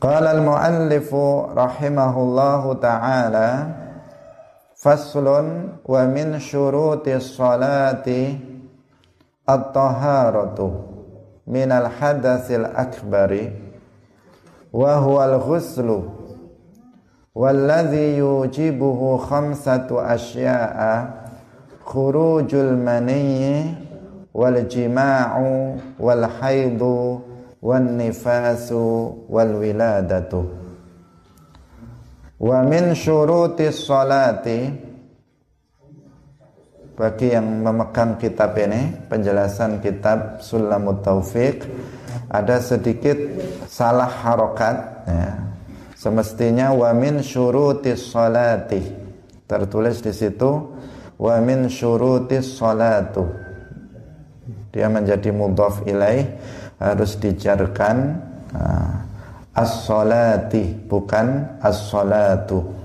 قال المؤلف رحمه الله تعالى فصل ومن شروط الصلاة الطهارة من الحدث الأكبر وهو الغسل والذي يوجبه خمسة أشياء خروج المني والجماع والحيض wan nifasu wal wiladatu. Wa min syuruti salati bagi yang memegang kitab ini penjelasan kitab Sulamut Taufik ada sedikit salah harokat ya. semestinya wa min syuruti salati tertulis di situ wa min syuruti salatu dia menjadi mudhaf ilaih harus dijarkan uh, as-salati bukan as-salatu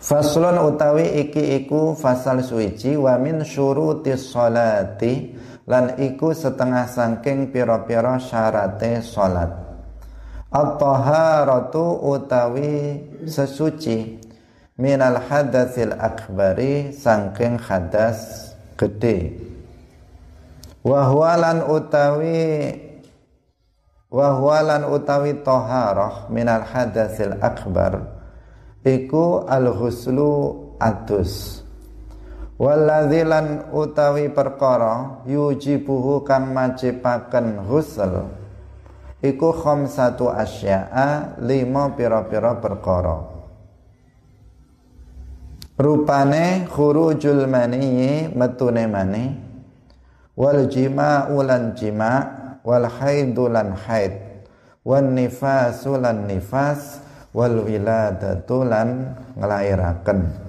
Faslun utawi iki iku fasal suici wa min syurutis salati lan iku setengah sangking pira-pira syarate salat. At-taharatu utawi sesuci minal hadatsil akbari sangking hadas gede. Wahwalan utawi wahwalan utawi taharah minal hadatsil akbar iku al-huslu atus waladhilan utawi perkara yujibuhu kang majipaken husl iku khamsatu asya'a lima pira-pira perkara. Rupane khurujul maniyyi metune mani wal jima'u lan jima' wal haidu lan haid. Wan nifasu nifas wal wiladatu lan nglairaken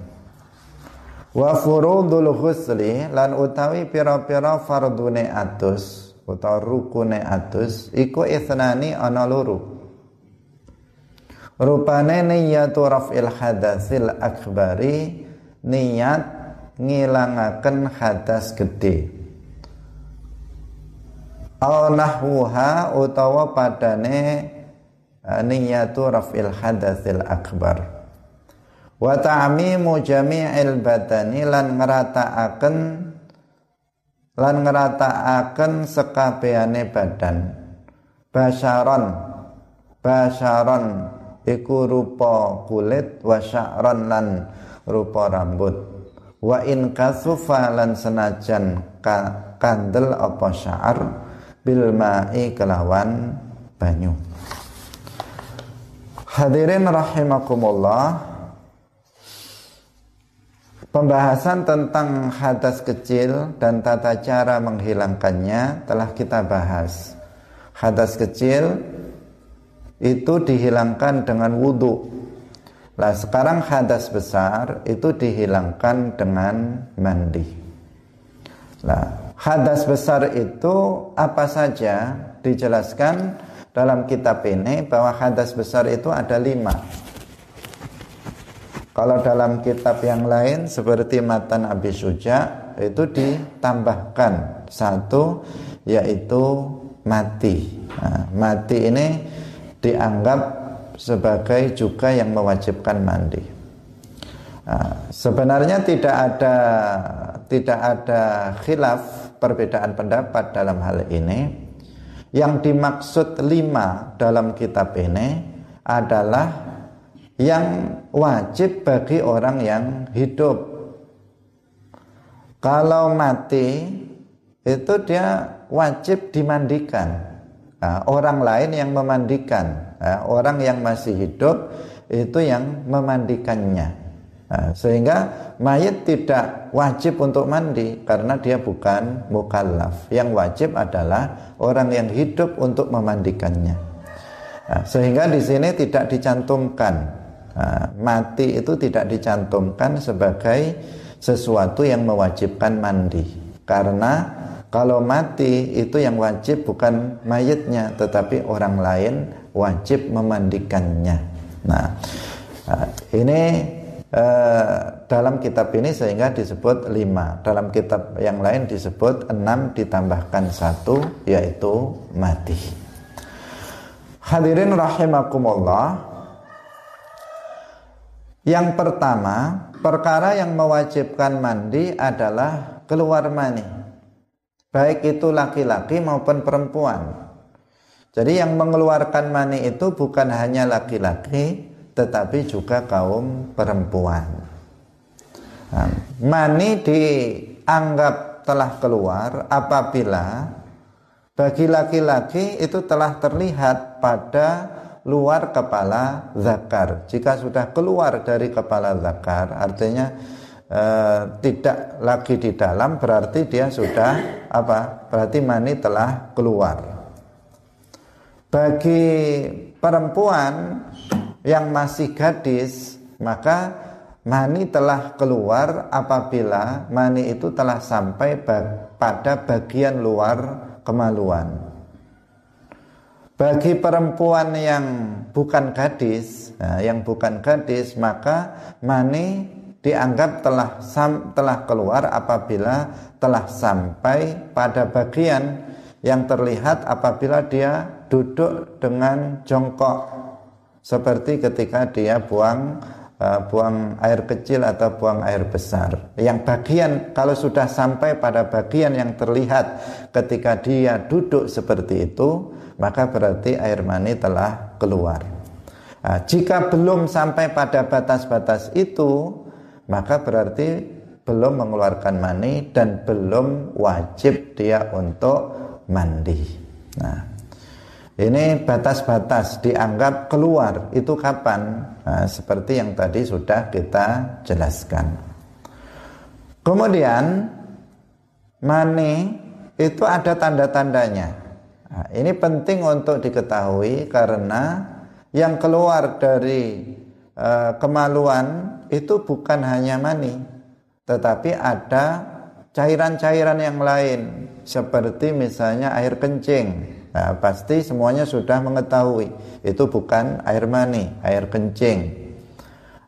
wa furudul husli lan utawi pira-pira fardune atus utawa rukune atus iku ithnani ana loro rupane niyatu raf'il hadatsil akbari niat ngilangaken hadas gede au nahwuha utawa padane niyatu raf'il hadatsil akbar. Wa ta'mimu jami'il badani lan ngerataaken lan ngerataaken sekabehane badan. Basyaron basyaron iku rupa kulit wa sya'ron lan rupa rambut. Wa in kasufa lan senajan kandel apa sya'ar bil ma'i kelawan banyu. Hadirin rahimakumullah Pembahasan tentang hadas kecil dan tata cara menghilangkannya telah kita bahas. Hadas kecil itu dihilangkan dengan wudhu Nah sekarang hadas besar itu dihilangkan dengan mandi. Nah hadas besar itu apa saja dijelaskan dalam kitab ini bahwa hadas besar itu ada lima. Kalau dalam kitab yang lain seperti Matan Abi Suja itu ditambahkan satu yaitu mati. Nah, mati ini dianggap sebagai juga yang mewajibkan mandi. Nah, sebenarnya tidak ada tidak ada khilaf perbedaan pendapat dalam hal ini yang dimaksud lima dalam kitab ini adalah yang wajib bagi orang yang hidup. Kalau mati itu dia wajib dimandikan. Nah, orang lain yang memandikan. Nah, orang yang masih hidup itu yang memandikannya. Nah, sehingga mayat tidak wajib untuk mandi karena dia bukan mukallaf. Yang wajib adalah orang yang hidup untuk memandikannya. Nah, sehingga di sini tidak dicantumkan nah, mati itu tidak dicantumkan sebagai sesuatu yang mewajibkan mandi. Karena kalau mati itu yang wajib bukan mayatnya tetapi orang lain wajib memandikannya. Nah, nah ini Eh, dalam kitab ini sehingga disebut lima dalam kitab yang lain disebut enam ditambahkan satu yaitu mati Hadirin rahimakumullah. Yang pertama, perkara yang mewajibkan mandi adalah keluar mani. Baik itu laki-laki maupun perempuan. Jadi yang mengeluarkan mani itu bukan hanya laki-laki, tetapi juga kaum perempuan. Nah, mani dianggap telah keluar apabila bagi laki-laki itu telah terlihat pada luar kepala zakar. Jika sudah keluar dari kepala zakar, artinya e, tidak lagi di dalam, berarti dia sudah apa? Berarti mani telah keluar. Bagi perempuan yang masih gadis, maka mani telah keluar apabila mani itu telah sampai pada bagian luar kemaluan. Bagi perempuan yang bukan gadis, nah, yang bukan gadis, maka mani dianggap telah sam, telah keluar apabila telah sampai pada bagian yang terlihat apabila dia duduk dengan jongkok seperti ketika dia buang uh, buang air kecil atau buang air besar. Yang bagian kalau sudah sampai pada bagian yang terlihat ketika dia duduk seperti itu, maka berarti air mani telah keluar. Nah, jika belum sampai pada batas-batas itu, maka berarti belum mengeluarkan mani dan belum wajib dia untuk mandi. Nah, ini batas-batas dianggap keluar itu kapan? Nah, seperti yang tadi sudah kita jelaskan. Kemudian mani itu ada tanda-tandanya. Nah, ini penting untuk diketahui karena yang keluar dari uh, kemaluan itu bukan hanya mani, tetapi ada cairan-cairan yang lain seperti misalnya air kencing. Nah, pasti semuanya sudah mengetahui itu bukan air mani, air kencing.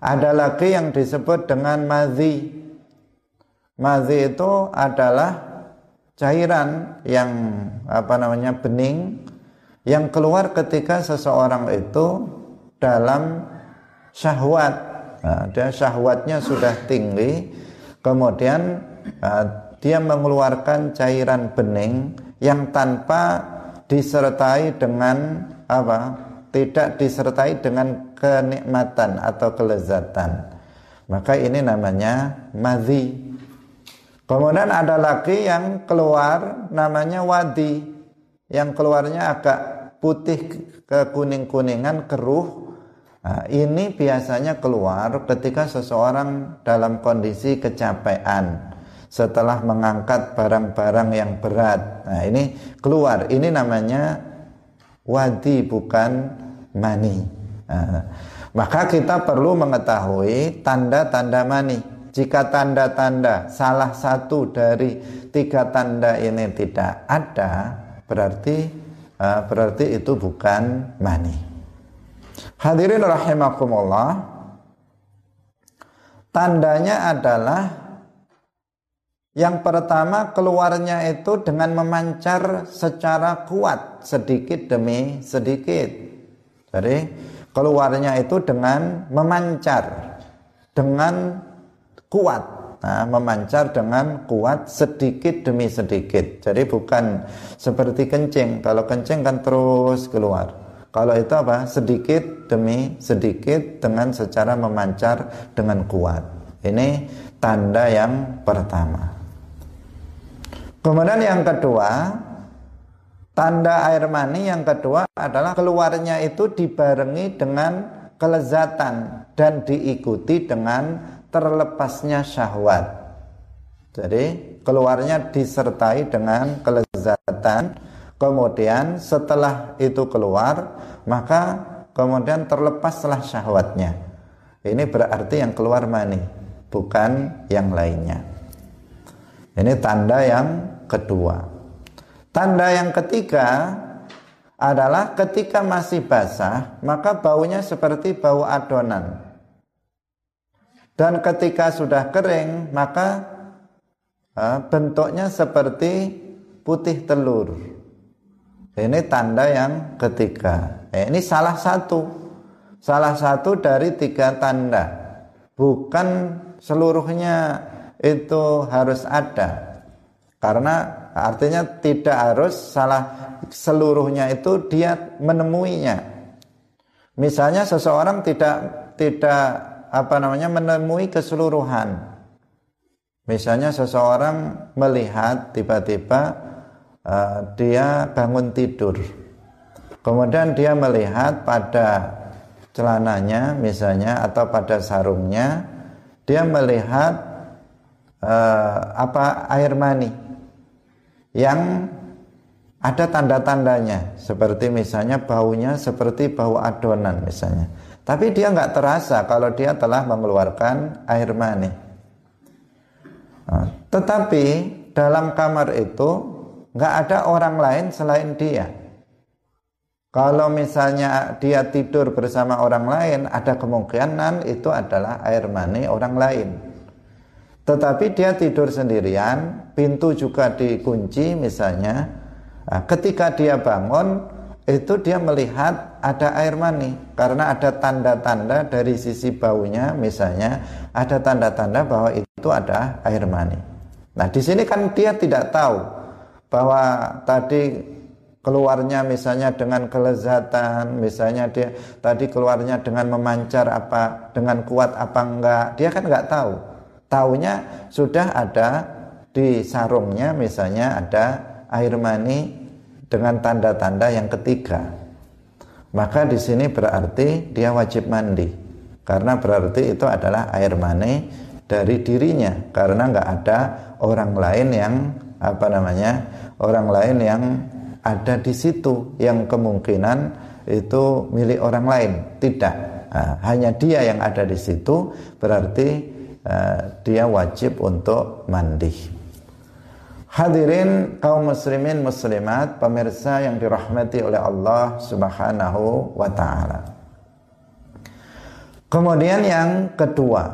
Ada lagi yang disebut dengan mazi. Mazi itu adalah cairan yang apa namanya bening yang keluar ketika seseorang itu dalam syahwat nah, dia syahwatnya sudah tinggi kemudian uh, dia mengeluarkan cairan bening yang tanpa disertai dengan apa tidak disertai dengan kenikmatan atau kelezatan maka ini namanya madhi Kemudian ada lagi yang keluar namanya wadi. Yang keluarnya agak putih ke kuning-kuningan keruh. Nah, ini biasanya keluar ketika seseorang dalam kondisi kecapean setelah mengangkat barang-barang yang berat. Nah, ini keluar. Ini namanya wadi bukan mani. Nah, maka kita perlu mengetahui tanda-tanda mani. Jika tanda-tanda salah satu dari tiga tanda ini tidak ada, berarti uh, berarti itu bukan mani. Hadirin rahimakumullah. Tandanya adalah yang pertama keluarnya itu dengan memancar secara kuat sedikit demi sedikit. Jadi keluarnya itu dengan memancar dengan kuat. Nah, memancar dengan kuat sedikit demi sedikit. Jadi bukan seperti kencing. Kalau kencing kan terus keluar. Kalau itu apa? Sedikit demi sedikit dengan secara memancar dengan kuat. Ini tanda yang pertama kemudian yang kedua tanda air mani yang kedua adalah keluarnya itu dibarengi dengan kelezatan dan diikuti dengan terlepasnya syahwat. Jadi keluarnya disertai dengan kelezatan. Kemudian setelah itu keluar, maka kemudian terlepaslah syahwatnya. Ini berarti yang keluar mani, bukan yang lainnya. Ini tanda yang kedua. Tanda yang ketiga adalah ketika masih basah, maka baunya seperti bau adonan. Dan ketika sudah kering, maka bentuknya seperti putih telur. Ini tanda yang ketiga. Eh, ini salah satu, salah satu dari tiga tanda. Bukan seluruhnya itu harus ada. Karena artinya tidak harus salah seluruhnya itu dia menemuinya. Misalnya seseorang tidak tidak apa namanya menemui keseluruhan. Misalnya seseorang melihat tiba-tiba uh, dia bangun tidur. Kemudian dia melihat pada celananya misalnya atau pada sarungnya dia melihat uh, apa air mani yang ada tanda-tandanya. Seperti misalnya baunya seperti bau adonan misalnya. Tapi dia nggak terasa kalau dia telah mengeluarkan air mani. Nah, tetapi dalam kamar itu nggak ada orang lain selain dia. Kalau misalnya dia tidur bersama orang lain ada kemungkinan itu adalah air mani orang lain tetapi dia tidur sendirian, pintu juga dikunci misalnya. Nah, ketika dia bangun, itu dia melihat ada air mani karena ada tanda-tanda dari sisi baunya misalnya ada tanda-tanda bahwa itu ada air mani. Nah, di sini kan dia tidak tahu bahwa tadi keluarnya misalnya dengan kelezatan, misalnya dia tadi keluarnya dengan memancar apa, dengan kuat apa enggak, dia kan enggak tahu. Taunya sudah ada di sarungnya misalnya ada air mani dengan tanda-tanda yang ketiga. Maka di sini berarti dia wajib mandi. Karena berarti itu adalah air mani dari dirinya karena nggak ada orang lain yang apa namanya orang lain yang ada di situ yang kemungkinan itu milik orang lain tidak nah, hanya dia yang ada di situ berarti Eh, dia wajib untuk mandi. Hadirin kaum muslimin muslimat, pemirsa yang dirahmati oleh Allah Subhanahu wa taala. Kemudian yang kedua.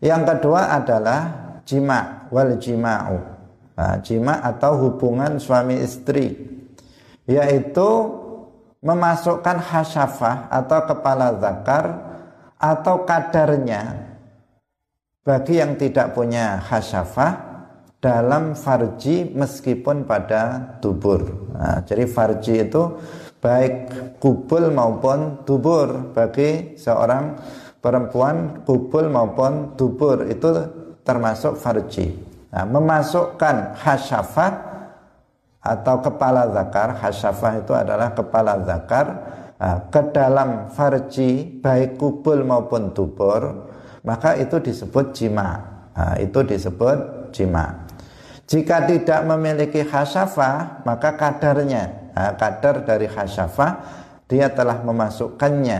Yang kedua adalah jima wal jima'u. Nah, jima atau hubungan suami istri yaitu memasukkan hasyafah atau kepala zakar atau kadarnya bagi yang tidak punya khasyafah dalam farji meskipun pada tubur. Nah, jadi farji itu baik kubul maupun tubur bagi seorang perempuan kubul maupun tubur itu termasuk farji. Nah, memasukkan khasyafah atau kepala zakar, khasyafah itu adalah kepala zakar ke dalam farji baik kubul maupun tubur maka itu disebut jima. Itu disebut jima. Jika tidak memiliki khasafah maka kadarnya. Kadar dari khasafah dia telah memasukkannya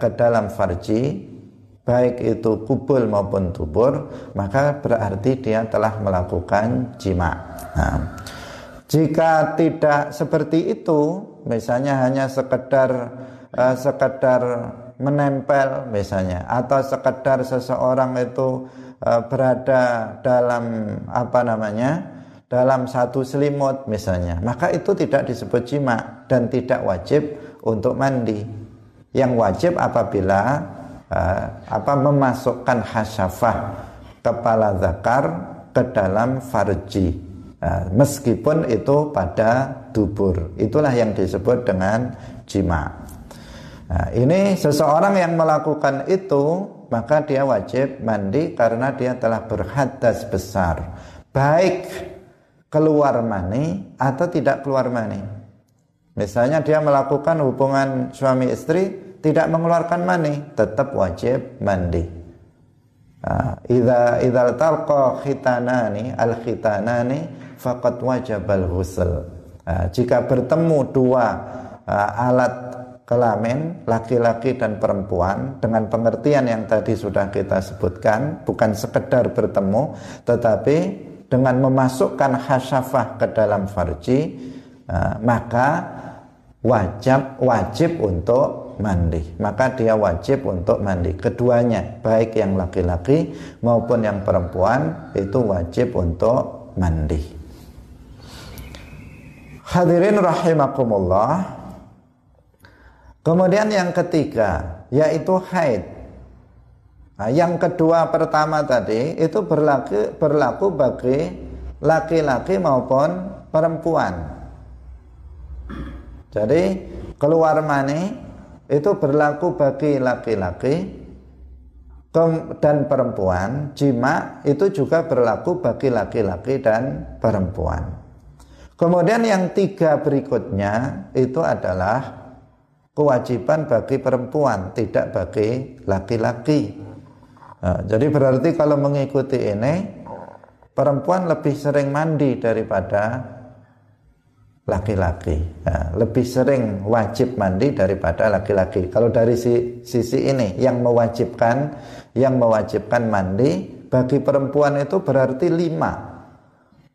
ke dalam farji baik itu kubul maupun tubur maka berarti dia telah melakukan jima. Nah, jika tidak seperti itu misalnya hanya sekedar uh, sekedar menempel misalnya atau sekedar seseorang itu uh, berada dalam apa namanya dalam satu selimut misalnya maka itu tidak disebut jima dan tidak wajib untuk mandi. Yang wajib apabila uh, apa memasukkan hasyafah kepala zakar ke dalam farji uh, meskipun itu pada dubur. Itulah yang disebut dengan jima. Nah, ini seseorang yang melakukan itu maka dia wajib mandi karena dia telah berhadas besar. Baik keluar mani atau tidak keluar mani. Misalnya dia melakukan hubungan suami istri tidak mengeluarkan mani, tetap wajib mandi. Nah, idza idzal talqa khitanani al khitanani faqad wajabal ghusl. Nah, jika bertemu dua uh, alat kelamin laki-laki dan perempuan dengan pengertian yang tadi sudah kita sebutkan bukan sekedar bertemu tetapi dengan memasukkan hasyafah ke dalam farji uh, maka wajib wajib untuk mandi. Maka dia wajib untuk mandi. Keduanya baik yang laki-laki maupun yang perempuan itu wajib untuk mandi Hadirin rahimakumullah. Kemudian yang ketiga yaitu haid. Nah, yang kedua pertama tadi itu berlaku berlaku bagi laki-laki maupun perempuan. Jadi keluar mani itu berlaku bagi laki-laki dan perempuan, jima itu juga berlaku bagi laki-laki dan perempuan. Kemudian yang tiga berikutnya itu adalah kewajiban bagi perempuan, tidak bagi laki-laki. Nah, jadi berarti kalau mengikuti ini, perempuan lebih sering mandi daripada laki-laki. Ya, lebih sering wajib mandi daripada laki-laki. Kalau dari si, sisi ini yang mewajibkan yang mewajibkan mandi bagi perempuan itu berarti lima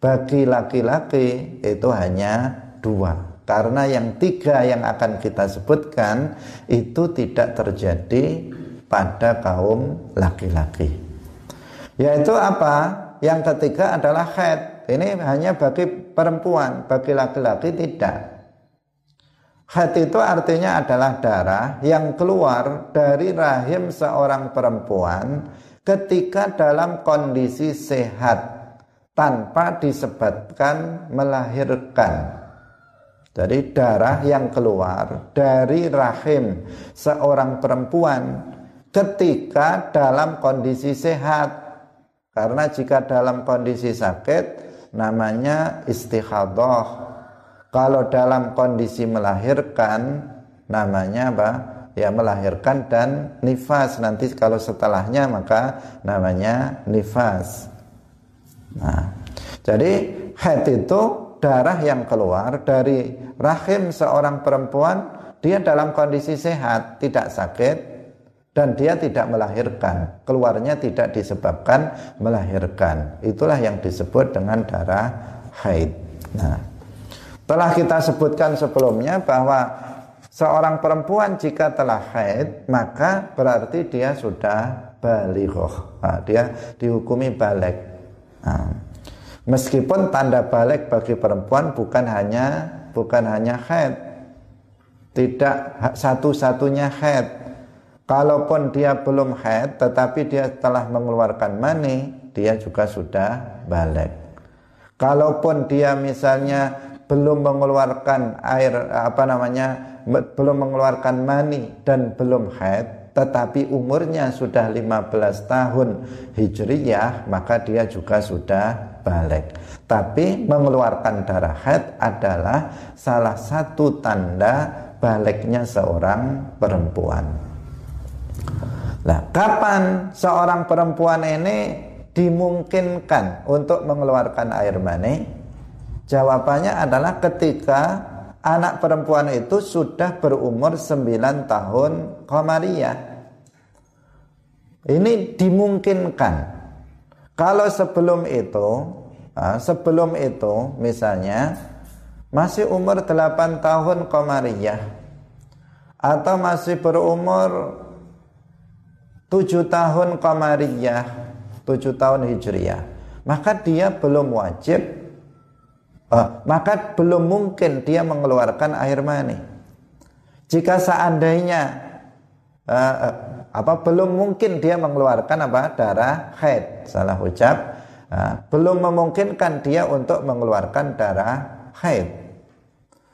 bagi laki-laki itu hanya dua. Karena yang tiga yang akan kita sebutkan itu tidak terjadi pada kaum laki-laki. Yaitu apa? Yang ketiga adalah head. Ini hanya bagi perempuan, bagi laki-laki tidak. Haid itu artinya adalah darah yang keluar dari rahim seorang perempuan ketika dalam kondisi sehat tanpa disebabkan melahirkan. Jadi darah yang keluar dari rahim seorang perempuan ketika dalam kondisi sehat. Karena jika dalam kondisi sakit namanya istihadah. Kalau dalam kondisi melahirkan namanya apa? Ya melahirkan dan nifas. Nanti kalau setelahnya maka namanya nifas. Nah, jadi haid itu darah yang keluar dari rahim seorang perempuan dia dalam kondisi sehat, tidak sakit, dan dia tidak melahirkan. Keluarnya tidak disebabkan melahirkan. Itulah yang disebut dengan darah haid. Nah telah kita sebutkan sebelumnya bahwa seorang perempuan jika telah haid maka berarti dia sudah balighah nah, dia dihukumi balik nah, meskipun tanda balik bagi perempuan bukan hanya bukan hanya haid tidak satu-satunya haid Kalaupun dia belum haid tetapi dia telah mengeluarkan mani, dia juga sudah balik. Kalaupun dia misalnya belum mengeluarkan air apa namanya belum mengeluarkan mani dan belum haid tetapi umurnya sudah 15 tahun hijriyah maka dia juga sudah balik tapi mengeluarkan darah haid adalah salah satu tanda baliknya seorang perempuan Nah, kapan seorang perempuan ini dimungkinkan untuk mengeluarkan air mani? Jawabannya adalah ketika anak perempuan itu sudah berumur 9 tahun komariah. Ini dimungkinkan. Kalau sebelum itu, sebelum itu misalnya masih umur 8 tahun komariah atau masih berumur tujuh tahun Qamariyah, tujuh tahun Hijriyah, maka dia belum wajib, uh, maka belum mungkin dia mengeluarkan air mani. Jika seandainya uh, uh, apa belum mungkin dia mengeluarkan apa darah haid, salah ucap, uh, belum memungkinkan dia untuk mengeluarkan darah haid.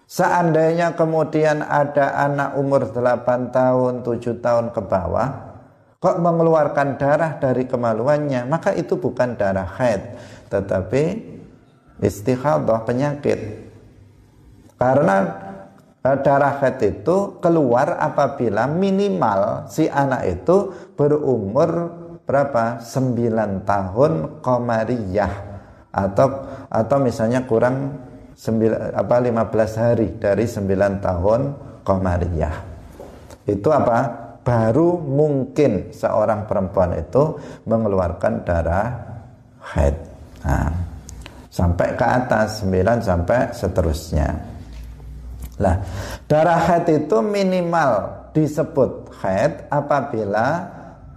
Seandainya kemudian ada anak umur 8 tahun, 7 tahun ke bawah, kok mengeluarkan darah dari kemaluannya maka itu bukan darah haid tetapi istihadah penyakit. Karena eh, darah haid itu keluar apabila minimal si anak itu berumur berapa? 9 tahun komariyah. Atau atau misalnya kurang 9, apa 15 hari dari 9 tahun komariyah. Itu apa? Baru mungkin seorang perempuan itu mengeluarkan darah haid. Nah, sampai ke atas 9 sampai seterusnya. Lah, darah haid itu minimal disebut haid apabila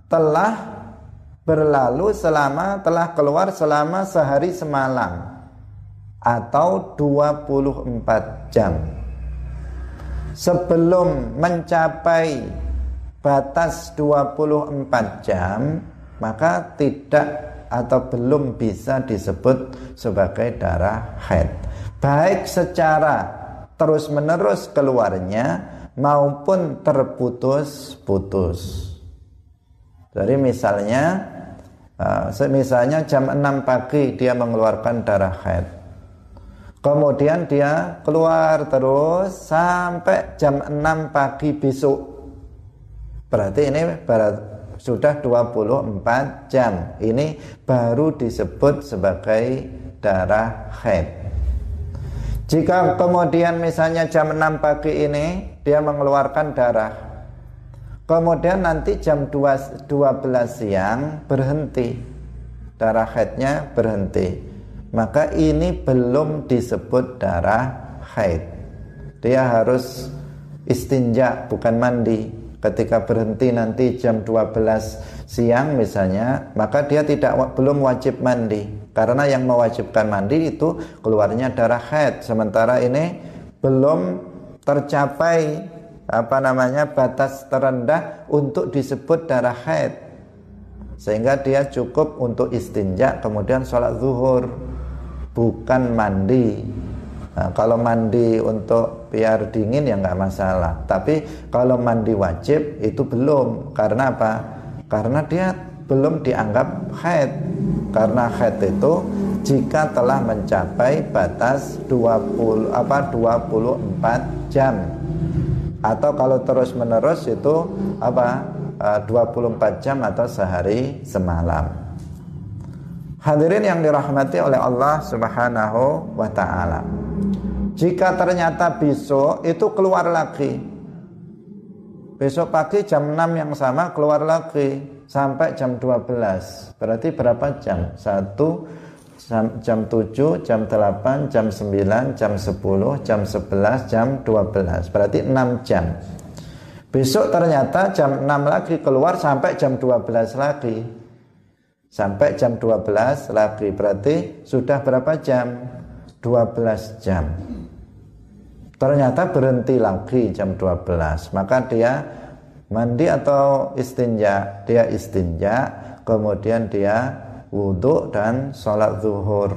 telah berlalu selama telah keluar selama sehari semalam. atau 24 jam sebelum mencapai batas 24 jam maka tidak atau belum bisa disebut sebagai darah haid. Baik secara terus menerus keluarnya maupun terputus-putus. Jadi misalnya uh, misalnya jam 6 pagi dia mengeluarkan darah haid. Kemudian dia keluar terus sampai jam 6 pagi besok. Berarti ini sudah 24 jam. Ini baru disebut sebagai darah haid. Jika kemudian misalnya jam 6 pagi ini dia mengeluarkan darah. Kemudian nanti jam 2, 12 siang berhenti. Darah haidnya berhenti. Maka ini belum disebut darah haid. Dia harus istinja bukan mandi ketika berhenti nanti jam 12 siang misalnya maka dia tidak belum wajib mandi. Karena yang mewajibkan mandi itu keluarnya darah haid. Sementara ini belum tercapai apa namanya batas terendah untuk disebut darah haid. Sehingga dia cukup untuk istinja kemudian sholat zuhur. Bukan mandi Nah, kalau mandi untuk biar dingin ya nggak masalah. Tapi kalau mandi wajib itu belum. Karena apa? Karena dia belum dianggap haid. Karena haid itu jika telah mencapai batas 20 apa 24 jam. Atau kalau terus-menerus itu apa? 24 eh, jam atau sehari semalam. Hadirin yang dirahmati oleh Allah Subhanahu wa taala. Jika ternyata besok itu keluar lagi. Besok pagi jam 6 yang sama keluar lagi. Sampai jam 12 Berarti berapa jam? Satu jam, 7, jam 8, jam 9, jam 10, jam 11, jam 12 Berarti 6 jam. Besok ternyata jam 6 lagi keluar sampai jam 12 lagi. Sampai jam 12 lagi. Berarti sudah berapa jam? 12 jam Ternyata berhenti lagi jam 12 Maka dia mandi atau istinja. Dia istinja Kemudian dia wudhu dan sholat zuhur.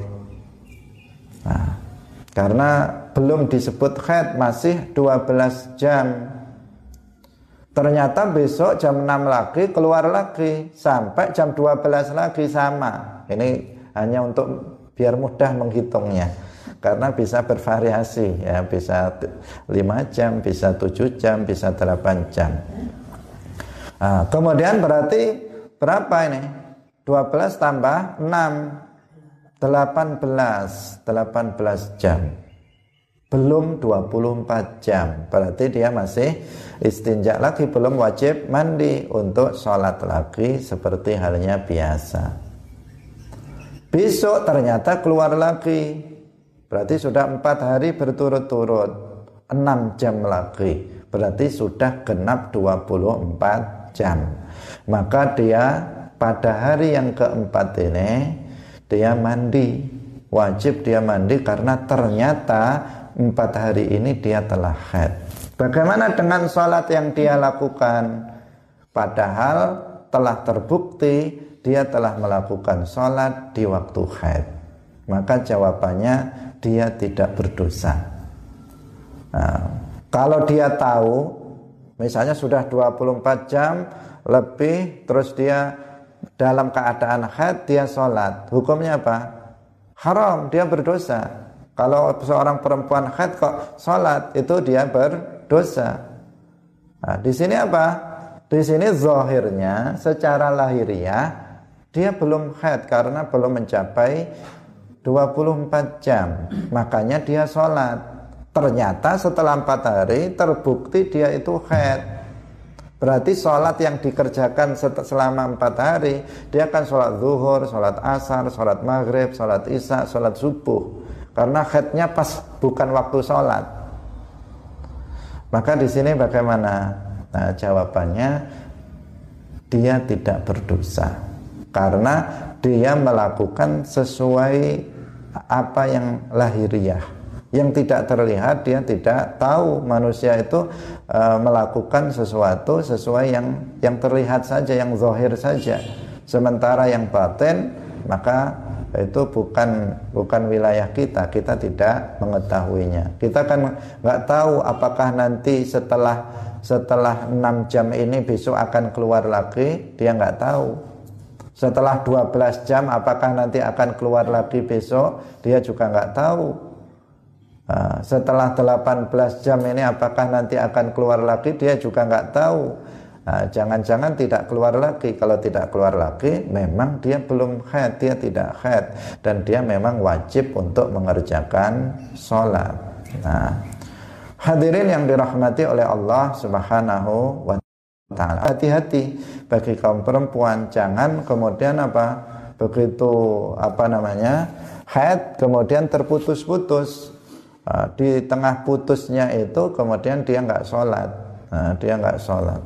Nah karena belum disebut khed masih 12 jam. Ternyata besok jam 6 lagi keluar lagi. Sampai jam 12 lagi sama. Ini hanya untuk biar mudah menghitungnya karena bisa bervariasi ya. Bisa 5 jam bisa 7 jam bisa 8 jam. Nah, kemudian berarti berapa ini? 12 tambah 6 18 18 jam. Belum 24 jam. Berarti dia masih istinja lagi belum wajib mandi untuk sholat lagi seperti halnya biasa. Besok ternyata keluar lagi Berarti sudah empat hari berturut-turut. Enam jam lagi. Berarti sudah genap 24 jam. Maka dia pada hari yang keempat ini Dia mandi. Wajib dia mandi karena ternyata empat hari ini dia telah haid. Bagaimana dengan sholat yang dia lakukan? Padahal telah terbukti dia telah melakukan sholat di waktu haid Maka jawabannya dia tidak berdosa. Nah, kalau dia tahu misalnya sudah 24 jam lebih terus dia dalam keadaan haid dia sholat hukumnya apa? haram dia berdosa kalau seorang perempuan haid kok sholat itu dia berdosa nah, di sini apa? di sini zahirnya secara lahiriah dia belum haid karena belum mencapai 24 jam. Makanya dia sholat. Ternyata setelah empat hari terbukti dia itu haid berarti sholat yang dikerjakan selama empat hari dia akan sholat zuhur, sholat asar, sholat maghrib, sholat isya, sholat subuh. Karena haidnya pas bukan waktu sholat. Maka di sini bagaimana? Nah jawabannya dia tidak berdosa. Karena dia melakukan sesuai apa yang lahiriah. Yang tidak terlihat dia tidak tahu manusia itu e, melakukan sesuatu sesuai yang yang terlihat saja yang zahir saja. Sementara yang batin maka itu bukan bukan wilayah kita. Kita tidak mengetahuinya. Kita kan nggak tahu apakah nanti setelah setelah 6 jam ini besok akan keluar lagi. Dia nggak tahu setelah 12 jam apakah nanti akan keluar lagi besok dia juga nggak tahu Nah, setelah 18 jam ini apakah nanti akan keluar lagi dia juga nggak tahu. Nah, jangan-jangan tidak keluar lagi. Kalau tidak keluar lagi, memang dia belum haid, dia tidak haid dan dia memang wajib untuk mengerjakan sholat. Nah, hadirin yang dirahmati oleh Allah Subhanahu wa taala. Hati-hati bagi kaum perempuan, jangan kemudian apa? Begitu apa namanya? haid kemudian terputus-putus Ah, di tengah putusnya itu kemudian dia nggak sholat nah, dia nggak sholat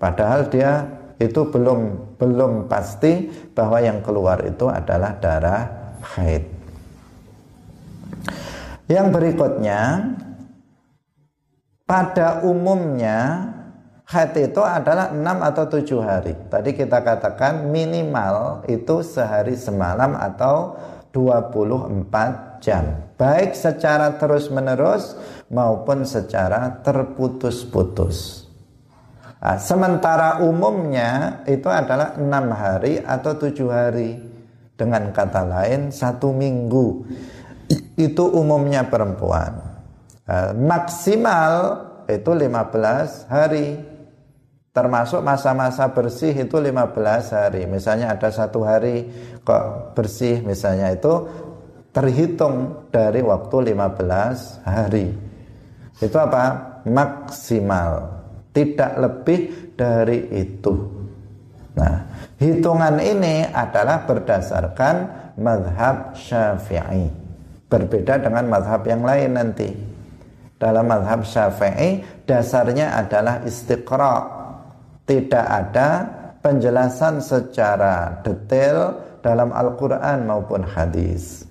padahal dia itu belum belum pasti bahwa yang keluar itu adalah darah haid yang berikutnya pada umumnya haid itu adalah 6 atau 7 hari. Tadi kita katakan minimal itu sehari semalam atau 24 jam. Baik secara terus-menerus maupun secara terputus-putus. Nah, sementara umumnya itu adalah enam hari atau tujuh hari. Dengan kata lain satu minggu. Itu umumnya perempuan. Nah, maksimal itu 15 hari termasuk masa-masa bersih itu 15 hari. Misalnya ada satu hari kok bersih misalnya itu terhitung dari waktu 15 hari. Itu apa? Maksimal. Tidak lebih dari itu. Nah hitungan ini adalah berdasarkan madhab syafi'i. Berbeda dengan madhab yang lain nanti. Dalam madhab syafi'i dasarnya adalah istiqra' tidak ada penjelasan secara detail dalam Al-Quran maupun hadis.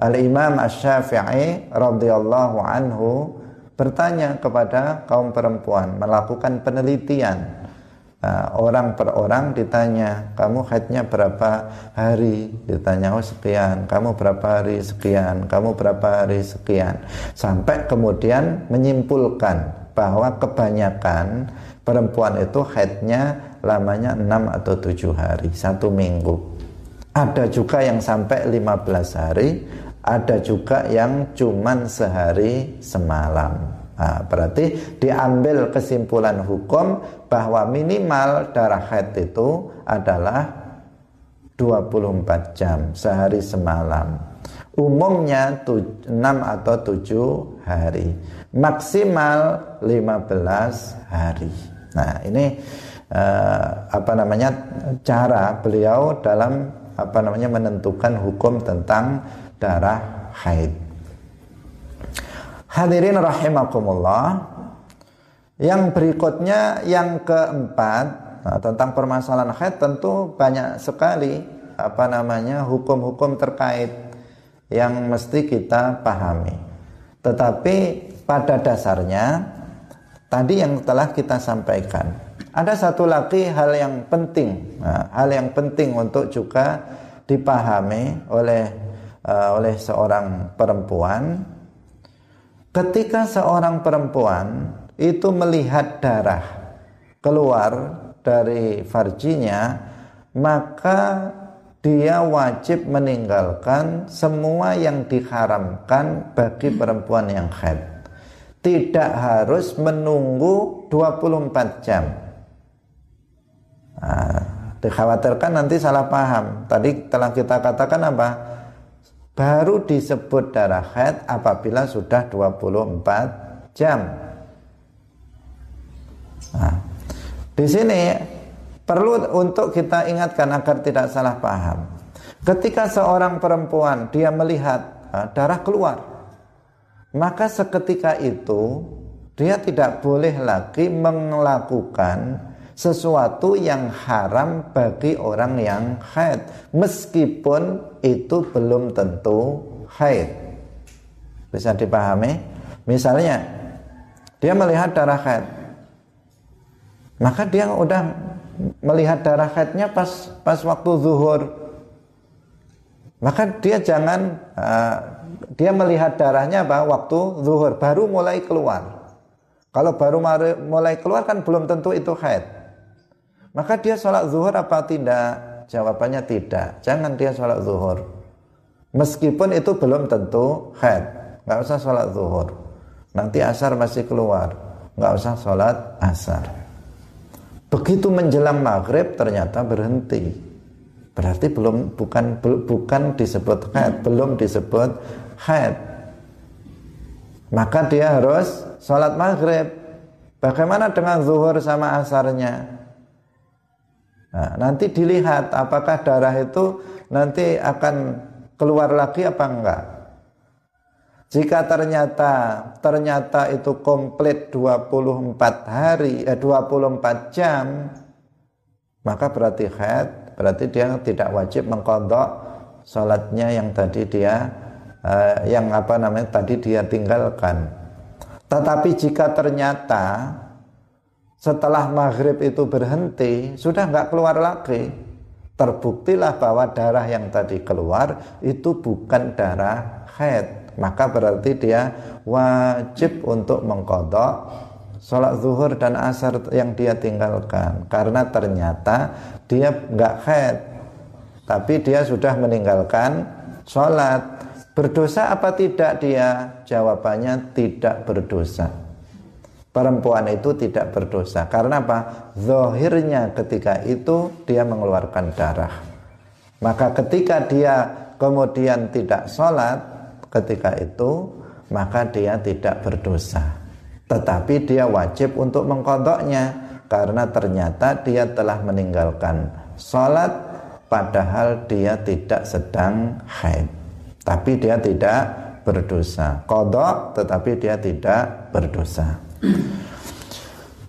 Al-Imam Ash-Syafi'i radhiyallahu anhu bertanya kepada kaum perempuan melakukan penelitian Nah, orang per orang ditanya, kamu haidnya berapa hari? Ditanya, oh sekian. Kamu berapa hari? Sekian. Kamu berapa hari? Sekian. Sampai kemudian menyimpulkan bahwa kebanyakan perempuan itu haidnya lamanya 6 atau 7 hari, satu minggu. Ada juga yang sampai 15 hari, ada juga yang cuman sehari semalam. Nah, berarti diambil kesimpulan hukum bahwa minimal darah haid itu adalah 24 jam sehari semalam. Umumnya 6 atau 7 hari. Maksimal 15 hari. Nah, ini uh, apa namanya cara beliau dalam apa namanya menentukan hukum tentang darah haid. Hadirin rahimakumullah. Yang berikutnya yang keempat nah, tentang permasalahan haid tentu banyak sekali apa namanya hukum-hukum terkait yang mesti kita pahami. Tetapi pada dasarnya tadi yang telah kita sampaikan. Ada satu lagi hal yang penting, nah, hal yang penting untuk juga dipahami oleh uh, oleh seorang perempuan. Ketika seorang perempuan itu melihat darah keluar dari farjinya, maka dia wajib meninggalkan semua yang diharamkan bagi perempuan yang haid tidak harus menunggu 24 jam. Nah, dikhawatirkan nanti salah paham. Tadi telah kita katakan apa? Baru disebut darah haid apabila sudah 24 jam. Nah, di sini perlu untuk kita ingatkan agar tidak salah paham. Ketika seorang perempuan dia melihat nah, darah keluar, maka seketika itu dia tidak boleh lagi melakukan sesuatu yang haram bagi orang yang haid meskipun itu belum tentu haid. Bisa dipahami? Misalnya dia melihat darah haid. Maka dia udah melihat darah haidnya pas pas waktu zuhur. Maka dia jangan uh, dia melihat darahnya apa? Waktu zuhur. Baru mulai keluar. Kalau baru mulai keluar kan belum tentu itu haid. Maka dia sholat zuhur apa tidak? Jawabannya tidak. Jangan dia sholat zuhur. Meskipun itu belum tentu haid. Nggak usah sholat zuhur. Nanti asar masih keluar. Nggak usah sholat asar. Begitu menjelang maghrib ternyata berhenti. Berarti belum bukan bukan disebut haid, belum disebut haid. Maka dia harus sholat maghrib. Bagaimana dengan zuhur sama asarnya? Nah, nanti dilihat apakah darah itu nanti akan keluar lagi apa enggak. Jika ternyata ternyata itu komplit 24 hari eh 24 jam maka berarti haid, berarti dia tidak wajib mengkodok sholatnya yang tadi dia eh, yang apa namanya tadi dia tinggalkan. Tetapi jika ternyata setelah maghrib itu berhenti sudah nggak keluar lagi, terbuktilah bahwa darah yang tadi keluar itu bukan darah haid. Maka berarti dia wajib untuk mengkodok sholat zuhur dan asar yang dia tinggalkan. Karena ternyata dia nggak haid. Tapi dia sudah meninggalkan sholat berdosa apa tidak? Dia jawabannya tidak berdosa. Perempuan itu tidak berdosa. Karena apa? Zohirnya ketika itu dia mengeluarkan darah. Maka ketika dia kemudian tidak sholat ketika itu maka dia tidak berdosa. Tetapi dia wajib untuk mengkodoknya. Karena ternyata dia telah meninggalkan sholat padahal dia tidak sedang haid tapi dia tidak berdosa. Kodok tetapi dia tidak berdosa.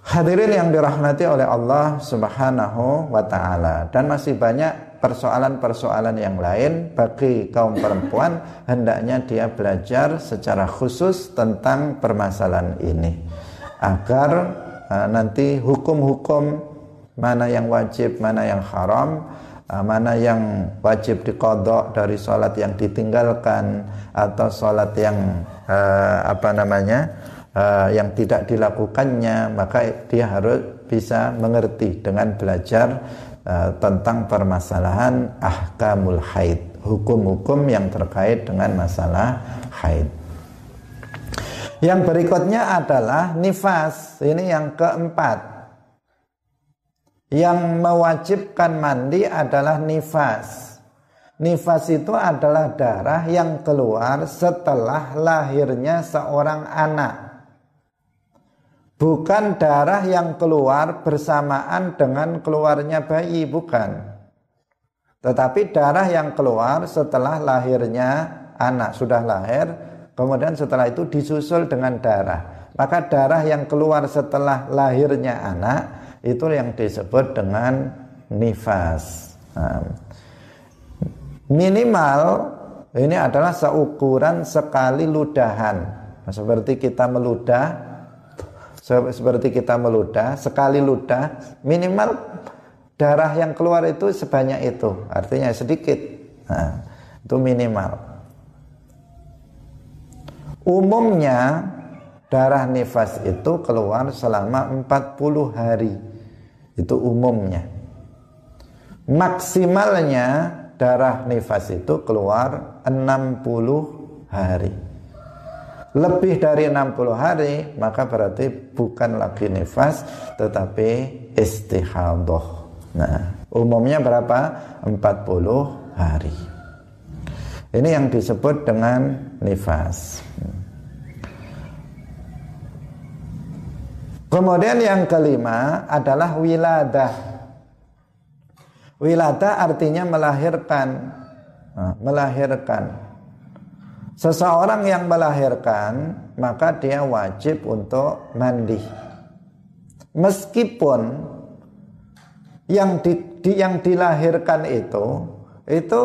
Hadirin yang dirahmati oleh Allah Subhanahu wa taala. Dan masih banyak persoalan-persoalan yang lain bagi kaum perempuan hendaknya dia belajar secara khusus tentang permasalahan ini. Agar uh, nanti hukum-hukum mana yang wajib, mana yang haram, mana yang wajib dikodok dari sholat yang ditinggalkan atau sholat yang uh, apa namanya uh, yang tidak dilakukannya maka dia harus bisa mengerti dengan belajar Eh, tentang permasalahan ahkamul haid, hukum-hukum yang terkait dengan masalah haid. Yang berikutnya adalah nifas. Ini yang keempat. Yang mewajibkan mandi adalah nifas. Nifas itu adalah darah yang keluar setelah lahirnya seorang anak bukan darah yang keluar bersamaan dengan keluarnya bayi, bukan. Tetapi darah yang keluar setelah lahirnya anak sudah lahir, kemudian setelah itu disusul dengan darah. Maka darah yang keluar setelah lahirnya anak itu yang disebut dengan nifas. Nah, minimal ini adalah seukuran sekali ludahan. Seperti kita meludah seperti kita meludah, sekali ludah minimal darah yang keluar itu sebanyak itu, artinya sedikit. Nah, itu minimal. Umumnya darah nifas itu keluar selama 40 hari. Itu umumnya. Maksimalnya darah nifas itu keluar 60 hari lebih dari 60 hari maka berarti bukan lagi nifas tetapi istihadah. Nah, umumnya berapa? 40 hari. Ini yang disebut dengan nifas. Kemudian yang kelima adalah wiladah. Wiladah artinya melahirkan. Nah, melahirkan. Seseorang yang melahirkan maka dia wajib untuk mandi. Meskipun yang di, di yang dilahirkan itu itu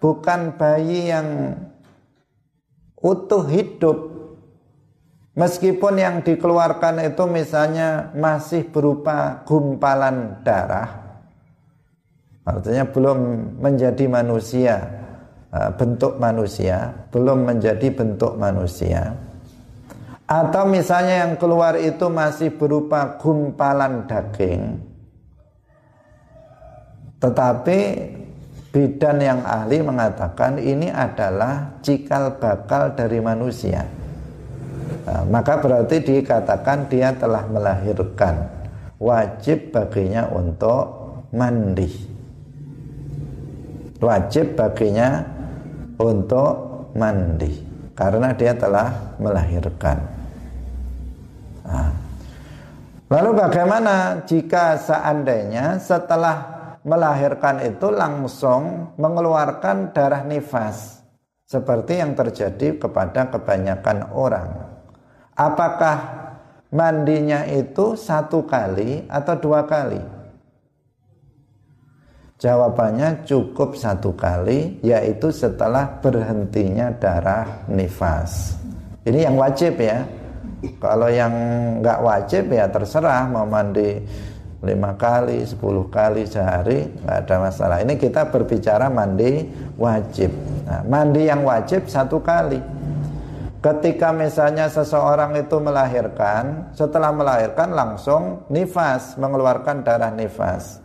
bukan bayi yang utuh hidup Meskipun yang dikeluarkan itu misalnya masih berupa gumpalan darah Artinya belum menjadi manusia eh, Bentuk manusia Belum menjadi bentuk manusia. Atau misalnya yang keluar itu masih berupa gumpalan daging. Tetapi bidan yang ahli mengatakan ini adalah cikal bakal dari manusia Nah, maka berarti dikatakan dia telah melahirkan. Wajib baginya untuk mandi. Wajib baginya untuk mandi. Karena dia telah melahirkan. Nah. lalu bagaimana jika seandainya setelah melahirkan itu langsung mengeluarkan darah nifas? Seperti yang terjadi kepada kebanyakan orang Apakah mandinya itu satu kali atau dua kali? Jawabannya cukup satu kali, yaitu setelah berhentinya darah nifas. Ini yang wajib ya. Kalau yang nggak wajib ya terserah mau mandi lima kali, sepuluh kali sehari nggak ada masalah. Ini kita berbicara mandi wajib. Nah, mandi yang wajib satu kali. Ketika misalnya seseorang itu melahirkan, setelah melahirkan langsung nifas, mengeluarkan darah nifas.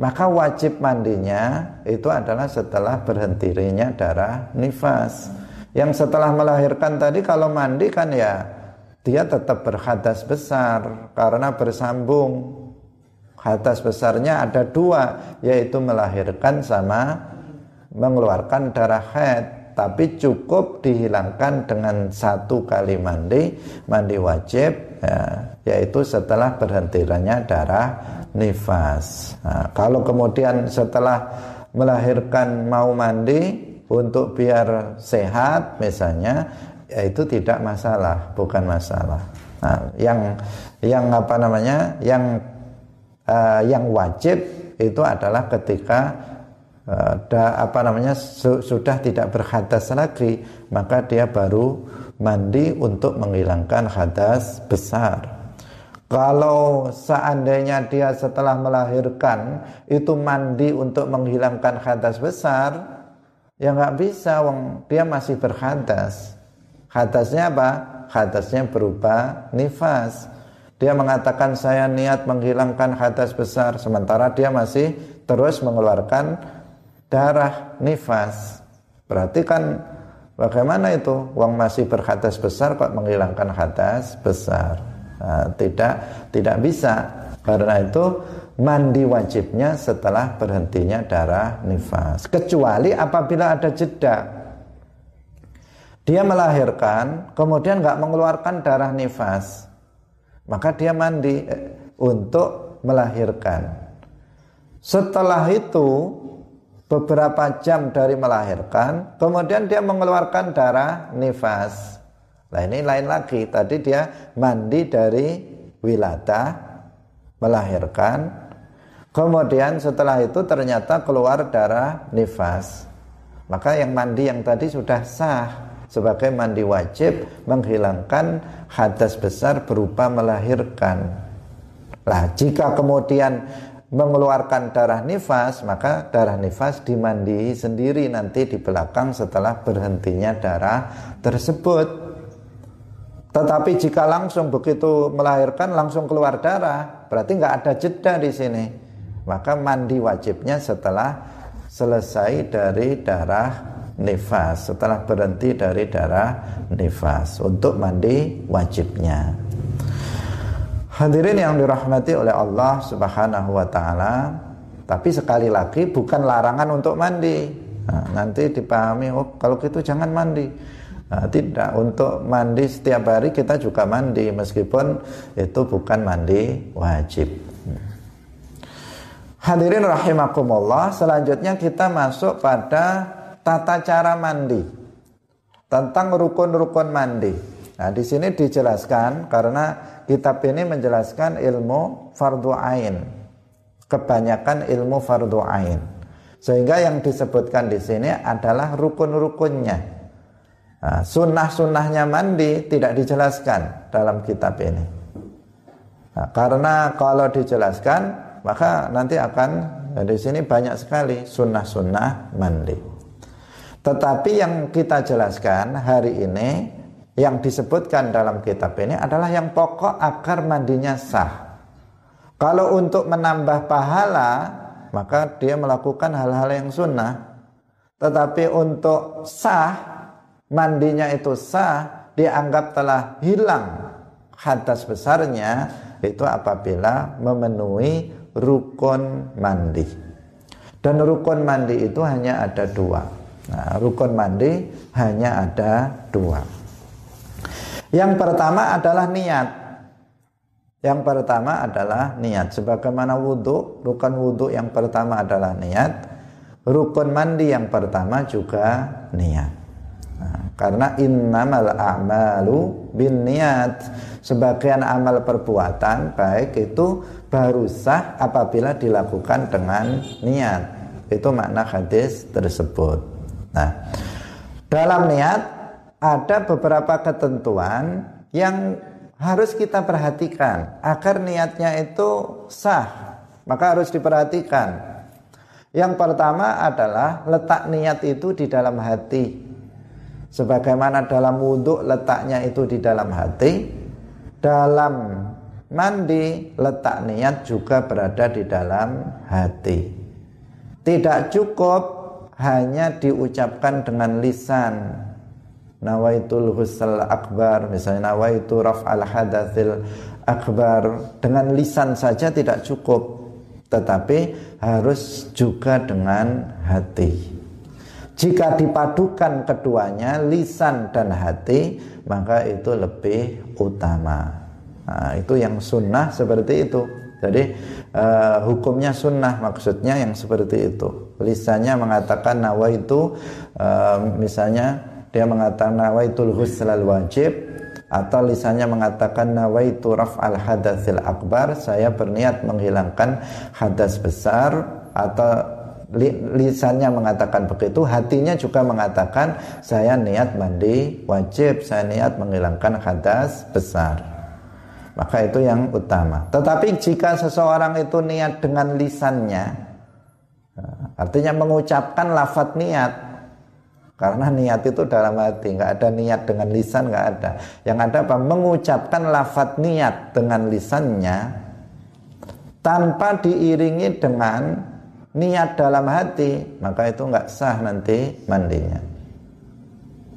Maka wajib mandinya itu adalah setelah berhentinya darah nifas. Yang setelah melahirkan tadi kalau mandi kan ya dia tetap berhadas besar karena bersambung. Hadas besarnya ada dua yaitu melahirkan sama mengeluarkan darah haid tapi cukup dihilangkan dengan satu kali mandi mandi wajib ya, yaitu setelah berhentinya darah nifas. Nah, kalau kemudian setelah melahirkan mau mandi untuk biar sehat misalnya ya itu tidak masalah bukan masalah. Nah, yang yang apa namanya yang uh, yang wajib itu adalah ketika uh, da, apa namanya su, sudah tidak berhadas lagi maka dia baru mandi untuk menghilangkan hadas besar. Kalau seandainya dia setelah melahirkan itu mandi untuk menghilangkan hadas besar ya nggak bisa wong dia masih berhadas. Hadasnya apa? Hadasnya berupa nifas. Dia mengatakan saya niat menghilangkan hadas besar. Sementara dia masih terus mengeluarkan darah nifas. Berarti kan bagaimana itu? Uang masih berhadas besar kok menghilangkan hadas besar. Nah, tidak tidak bisa. Karena itu mandi wajibnya setelah berhentinya darah nifas. Kecuali apabila ada jeda. Dia melahirkan, kemudian nggak mengeluarkan darah nifas, maka dia mandi eh, untuk melahirkan. Setelah itu beberapa jam dari melahirkan, kemudian dia mengeluarkan darah nifas. Nah ini lain lagi, tadi dia mandi dari wilada, melahirkan, kemudian setelah itu ternyata keluar darah nifas. Maka yang mandi yang tadi sudah sah sebagai mandi wajib menghilangkan hadas besar berupa melahirkan. Nah, jika kemudian mengeluarkan darah nifas, maka darah nifas dimandi sendiri nanti di belakang setelah berhentinya darah tersebut. Tetapi jika langsung begitu melahirkan langsung keluar darah, berarti nggak ada jeda di sini. Maka mandi wajibnya setelah selesai dari darah nifas, setelah berhenti dari darah nifas untuk mandi wajibnya. Hadirin yang dirahmati oleh Allah Subhanahu wa taala, tapi sekali lagi bukan larangan untuk mandi. Nah, nanti dipahami oh kalau gitu jangan mandi. Nah, tidak untuk mandi setiap hari kita juga mandi meskipun itu bukan mandi wajib. Hadirin rahimakumullah, selanjutnya kita masuk pada tata cara mandi. Tentang rukun-rukun mandi. Nah, di sini dijelaskan karena kitab ini menjelaskan ilmu fardu ain. kebanyakan ilmu fardu ain. Sehingga yang disebutkan di sini adalah rukun-rukunnya. Nah, sunnah-sunnahnya mandi tidak dijelaskan dalam kitab ini. Nah, karena kalau dijelaskan maka nanti akan di sini banyak sekali sunnah-sunnah mandi. Tetapi yang kita jelaskan hari ini yang disebutkan dalam kitab ini adalah yang pokok agar mandinya sah. Kalau untuk menambah pahala maka dia melakukan hal-hal yang sunnah. Tetapi untuk sah, mandinya itu sah, dianggap telah hilang hadas besarnya, itu apabila memenuhi rukun mandi. Dan rukun mandi itu hanya ada dua. Nah, rukun mandi hanya ada dua. Yang pertama adalah niat. Yang pertama adalah niat. Sebagaimana wudhu, rukun wudhu yang pertama adalah niat. Rukun mandi yang pertama juga niat. Nah, karena innamal a'malu bin niat. Sebagian amal perbuatan baik itu baru sah apabila dilakukan dengan niat. Itu makna hadis tersebut. Nah, dalam niat ada beberapa ketentuan yang harus kita perhatikan agar niatnya itu sah. Maka harus diperhatikan. Yang pertama adalah letak niat itu di dalam hati. Sebagaimana dalam wudhu letaknya itu di dalam hati, dalam mandi letak niat juga berada di dalam hati. Tidak cukup hanya diucapkan dengan lisan, nawaitul husal akbar misalnya nawaitu raf'al hadatsil akbar. Dengan lisan saja tidak cukup tetapi harus juga dengan hati. Jika dipadukan keduanya lisan dan hati maka itu lebih utama. Nah, itu yang sunnah seperti itu. Jadi uh, hukumnya sunnah maksudnya yang seperti itu. Lisannya mengatakan nawaitu uh, misalnya dia mengatakan nawaitul ghuslal wajib. Atau lisannya mengatakan nawaitu raf'al hadatsil akbar. Saya berniat menghilangkan hadas besar. Atau lisannya mengatakan begitu hatinya juga mengatakan saya niat mandi wajib saya niat menghilangkan hadas besar. Maka itu yang utama. Tetapi jika seseorang itu niat dengan lisannya artinya mengucapkan lafat niat karena niat itu dalam hati, nggak ada niat dengan lisan nggak ada. Yang ada apa? Mengucapkan lafat niat dengan lisannya tanpa diiringi dengan niat dalam hati, maka itu nggak sah nanti mandinya.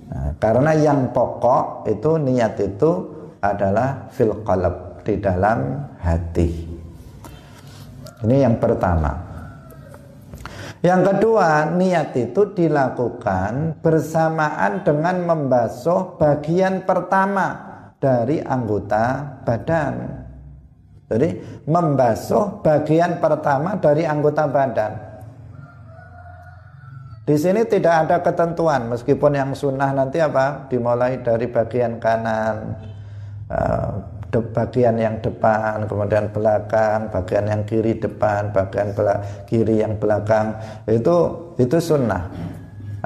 Nah, karena yang pokok itu niat itu adalah fil di dalam hati. Ini yang pertama. Yang kedua, niat itu dilakukan bersamaan dengan membasuh bagian pertama dari anggota badan. Jadi membasuh bagian pertama dari anggota badan. Di sini tidak ada ketentuan meskipun yang sunnah nanti apa dimulai dari bagian kanan eh, bagian yang depan, kemudian belakang, bagian yang kiri depan, bagian belak, kiri yang belakang itu itu sunnah.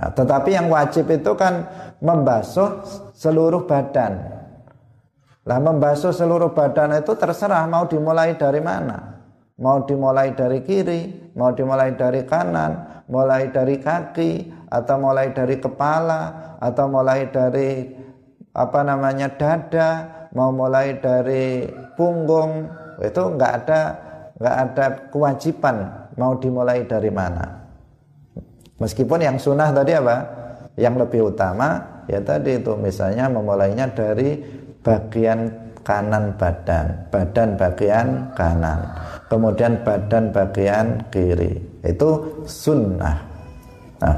Nah, tetapi yang wajib itu kan membasuh seluruh badan. Lah membasuh seluruh badan itu terserah mau dimulai dari mana. Mau dimulai dari kiri, mau dimulai dari kanan, mulai dari kaki, atau mulai dari kepala, atau mulai dari apa namanya dada, mau mulai dari punggung itu nggak ada nggak ada kewajiban mau dimulai dari mana. Meskipun yang sunnah tadi apa? Yang lebih utama ya tadi itu misalnya memulainya dari bagian kanan badan badan bagian kanan kemudian badan bagian kiri. Itu sunnah. Nah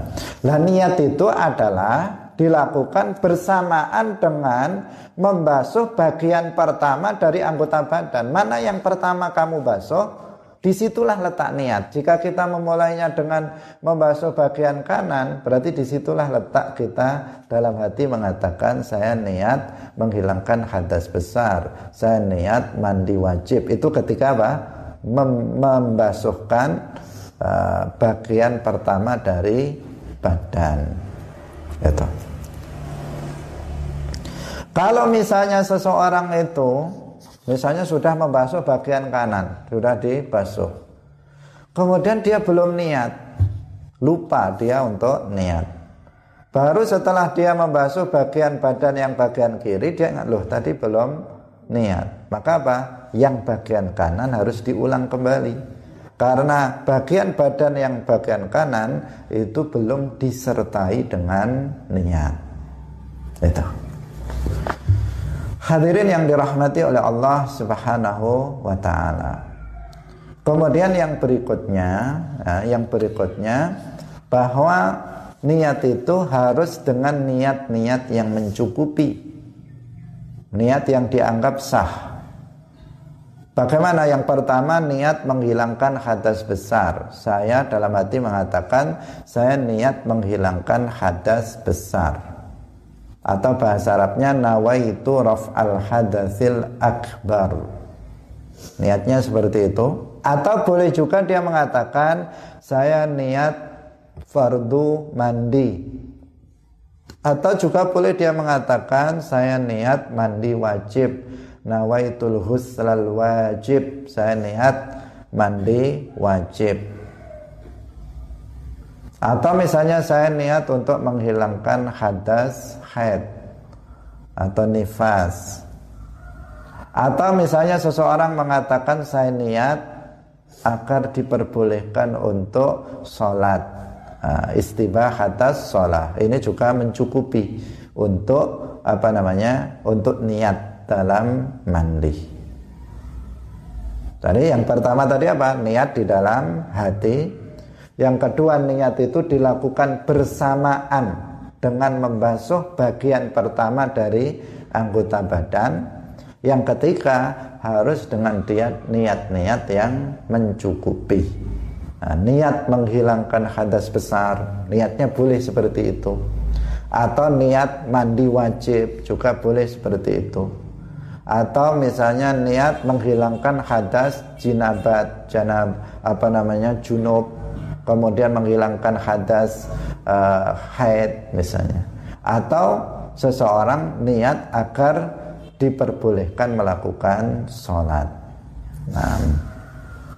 lah niat itu adalah dilakukan bersamaan dengan membasuh bagian pertama dari anggota badan. Mana yang pertama kamu basuh? Di situlah letak niat. Jika kita memulainya dengan membasuh bagian kanan, berarti di situlah letak kita dalam hati mengatakan saya niat menghilangkan hadas besar. Saya niat mandi wajib. Itu ketika apa? mem membasuhkan uh, bagian pertama dari badan. Itu. Kalau misalnya seseorang itu misalnya sudah membasuh bagian kanan, sudah dibasuh. Kemudian dia belum niat. Lupa dia untuk niat. Baru setelah dia membasuh bagian badan yang bagian kiri dia ingat loh tadi belum niat. Maka apa? Yang bagian kanan harus diulang kembali. Karena bagian badan yang bagian kanan itu belum disertai dengan niat. Itu. Hadirin yang dirahmati oleh Allah Subhanahu wa taala. Kemudian yang berikutnya, ya, yang berikutnya bahwa niat itu harus dengan niat-niat yang mencukupi. Niat yang dianggap sah. Bagaimana yang pertama niat menghilangkan hadas besar. Saya dalam hati mengatakan saya niat menghilangkan hadas besar. Atau bahasa Arabnya nawaitu raf'al hadatsil akbar. Niatnya seperti itu. Atau boleh juga dia mengatakan saya niat fardu mandi atau juga boleh dia mengatakan saya niat mandi wajib nawaitul huslal wajib. Saya niat mandi wajib. Atau misalnya saya niat untuk menghilangkan hadas haid atau nifas. Atau misalnya seseorang mengatakan saya niat agar diperbolehkan untuk sholat. Ah, istibah atas sholat. Ini juga mencukupi untuk apa namanya untuk niat dalam mandi tadi yang pertama tadi apa? Niat di dalam hati. Yang kedua niat itu dilakukan bersamaan dengan membasuh bagian pertama dari anggota badan. Yang ketiga harus dengan niat-niat yang mencukupi. Nah, niat menghilangkan hadas besar, niatnya boleh seperti itu. Atau niat mandi wajib juga boleh seperti itu. Atau misalnya niat menghilangkan hadas jinabat, janab apa namanya junub, kemudian menghilangkan hadas uh, haid misalnya. Atau seseorang niat agar diperbolehkan melakukan sholat. Nah,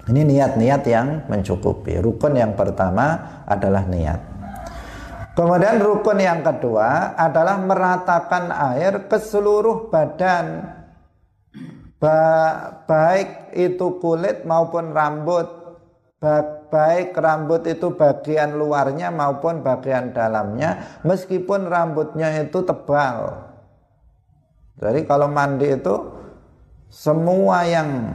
ini niat-niat yang mencukupi. Rukun yang pertama adalah niat. Kemudian rukun yang kedua adalah meratakan air ke seluruh badan. Ba baik itu kulit maupun rambut. Ba baik rambut itu bagian luarnya maupun bagian dalamnya. Meskipun rambutnya itu tebal. Jadi kalau mandi itu semua yang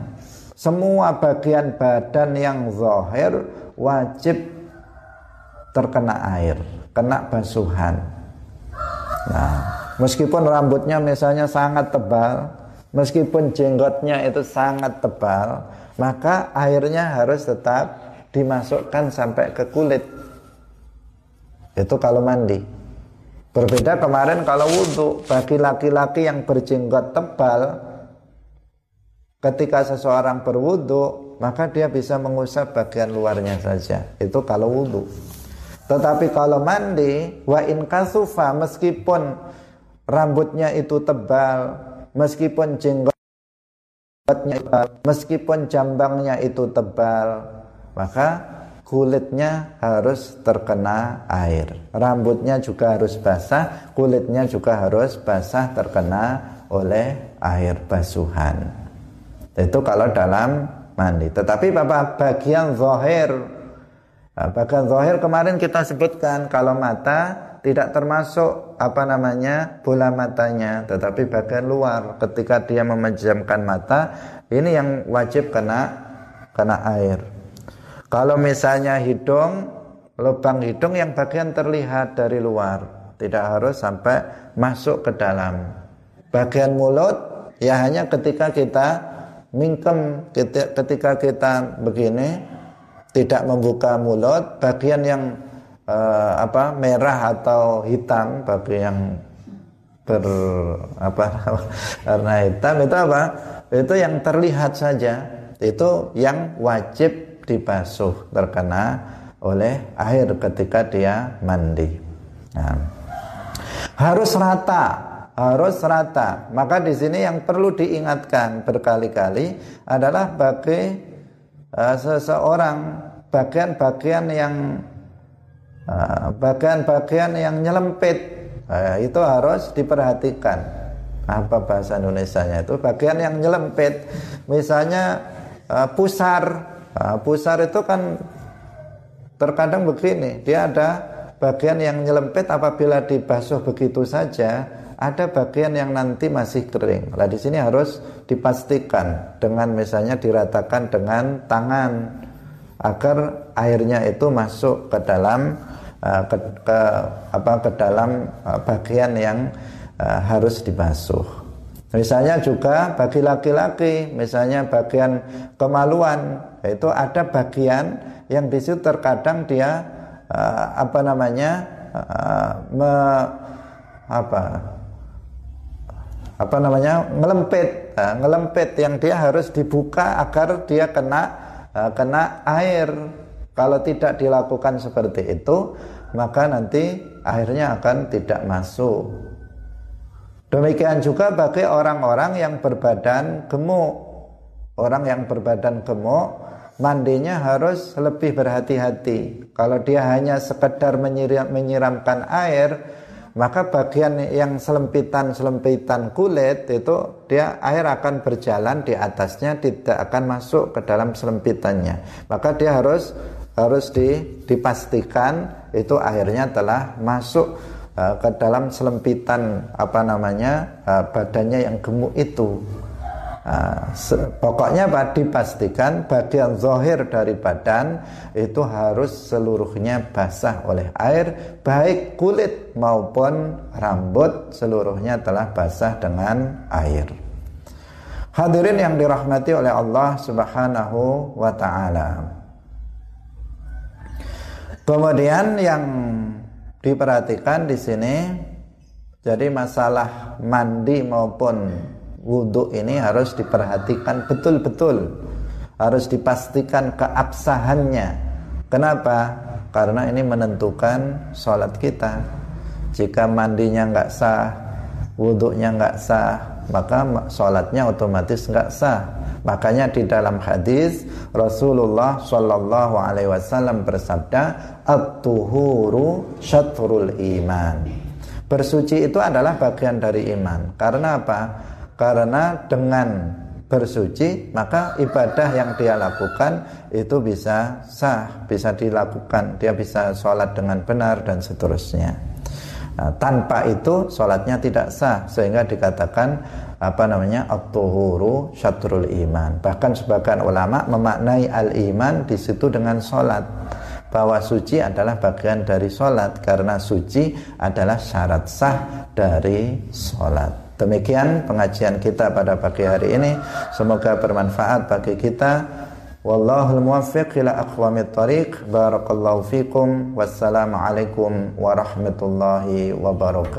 semua bagian badan yang zahir wajib terkena air, kena basuhan. Nah, meskipun rambutnya misalnya sangat tebal, meskipun jenggotnya itu sangat tebal, maka airnya harus tetap dimasukkan sampai ke kulit. Itu kalau mandi. Berbeda kemarin kalau wudhu bagi laki-laki yang berjenggot tebal Ketika seseorang berwudu, maka dia bisa mengusap bagian luarnya saja. Itu kalau wudu. Tetapi kalau mandi, wa in kasufa meskipun rambutnya itu tebal, meskipun jenggotnya meskipun jambangnya itu tebal, maka kulitnya harus terkena air. Rambutnya juga harus basah, kulitnya juga harus basah terkena oleh air basuhan. Itu kalau dalam mandi. Tetapi Bapak bagian zahir nah, bagian zahir kemarin kita sebutkan kalau mata tidak termasuk apa namanya bola matanya, tetapi bagian luar ketika dia memejamkan mata ini yang wajib kena kena air. Kalau misalnya hidung, lubang hidung yang bagian terlihat dari luar, tidak harus sampai masuk ke dalam. Bagian mulut ya hanya ketika kita mingkem ketika kita begini tidak membuka mulut bagian yang uh, apa merah atau hitam bagi yang ber apa warna hitam itu apa itu yang terlihat saja itu yang wajib dibasuh terkena oleh air ketika dia mandi. Nah, harus rata, harus rata. Maka di sini yang perlu diingatkan berkali-kali adalah bagi uh, seseorang bagian-bagian yang uh, bagian-bagian yang nyelempit uh, itu harus diperhatikan. Apa bahasa Indonesia-nya itu bagian yang nyelempit. Misalnya uh, pusar, pusar itu kan terkadang begini, dia ada bagian yang nyelempit apabila dibasuh begitu saja ada bagian yang nanti masih kering. Nah di sini harus dipastikan dengan misalnya diratakan dengan tangan agar airnya itu masuk ke dalam uh, ke, ke apa ke dalam uh, bagian yang uh, harus dibasuh. Misalnya juga bagi laki-laki, misalnya bagian kemaluan, itu ada bagian yang di situ terkadang dia uh, apa namanya uh, me, apa apa namanya ngelempit uh, ngelempit yang dia harus dibuka agar dia kena uh, kena air kalau tidak dilakukan seperti itu maka nanti airnya akan tidak masuk demikian juga bagi orang-orang yang berbadan gemuk orang yang berbadan gemuk mandinya harus lebih berhati-hati. Kalau dia hanya sekedar menyiram, menyiramkan air, maka bagian yang selempitan-selempitan kulit itu dia air akan berjalan di atasnya tidak akan masuk ke dalam selempitannya. Maka dia harus harus di, dipastikan itu airnya telah masuk uh, ke dalam selempitan apa namanya uh, badannya yang gemuk itu. Nah, pokoknya Pak dipastikan bagian zohir dari badan itu harus seluruhnya basah oleh air baik kulit maupun rambut seluruhnya telah basah dengan air. Hadirin yang dirahmati oleh Allah Subhanahu wa taala. Kemudian yang diperhatikan di sini jadi masalah mandi maupun wudhu ini harus diperhatikan betul-betul. Harus dipastikan keabsahannya. Kenapa? karena ini menentukan sholat kita. Jika mandinya nggak sah wudhunya nggak sah maka sholatnya otomatis nggak sah. Makanya di dalam hadis Rasulullah Shallallahu Alaihi Wasallam bersabda at-tuhuru syatrul iman. Bersuci itu adalah bagian dari iman. Karena apa? Karena dengan bersuci maka ibadah yang dia lakukan itu bisa sah, bisa dilakukan, dia bisa sholat dengan benar dan seterusnya. Nah, tanpa itu sholatnya tidak sah sehingga dikatakan apa namanya at-tuhuru syatrul iman. Bahkan sebagian ulama memaknai al-iman di situ dengan sholat bahwa suci adalah bagian dari sholat karena suci adalah syarat sah dari sholat. Demikian pengajian kita pada pagi hari ini. Semoga bermanfaat bagi kita. والله الموفق إلى أقوام الطريق. بارك الله فيكم. والسلام عليكم ورحمة الله وبركاته.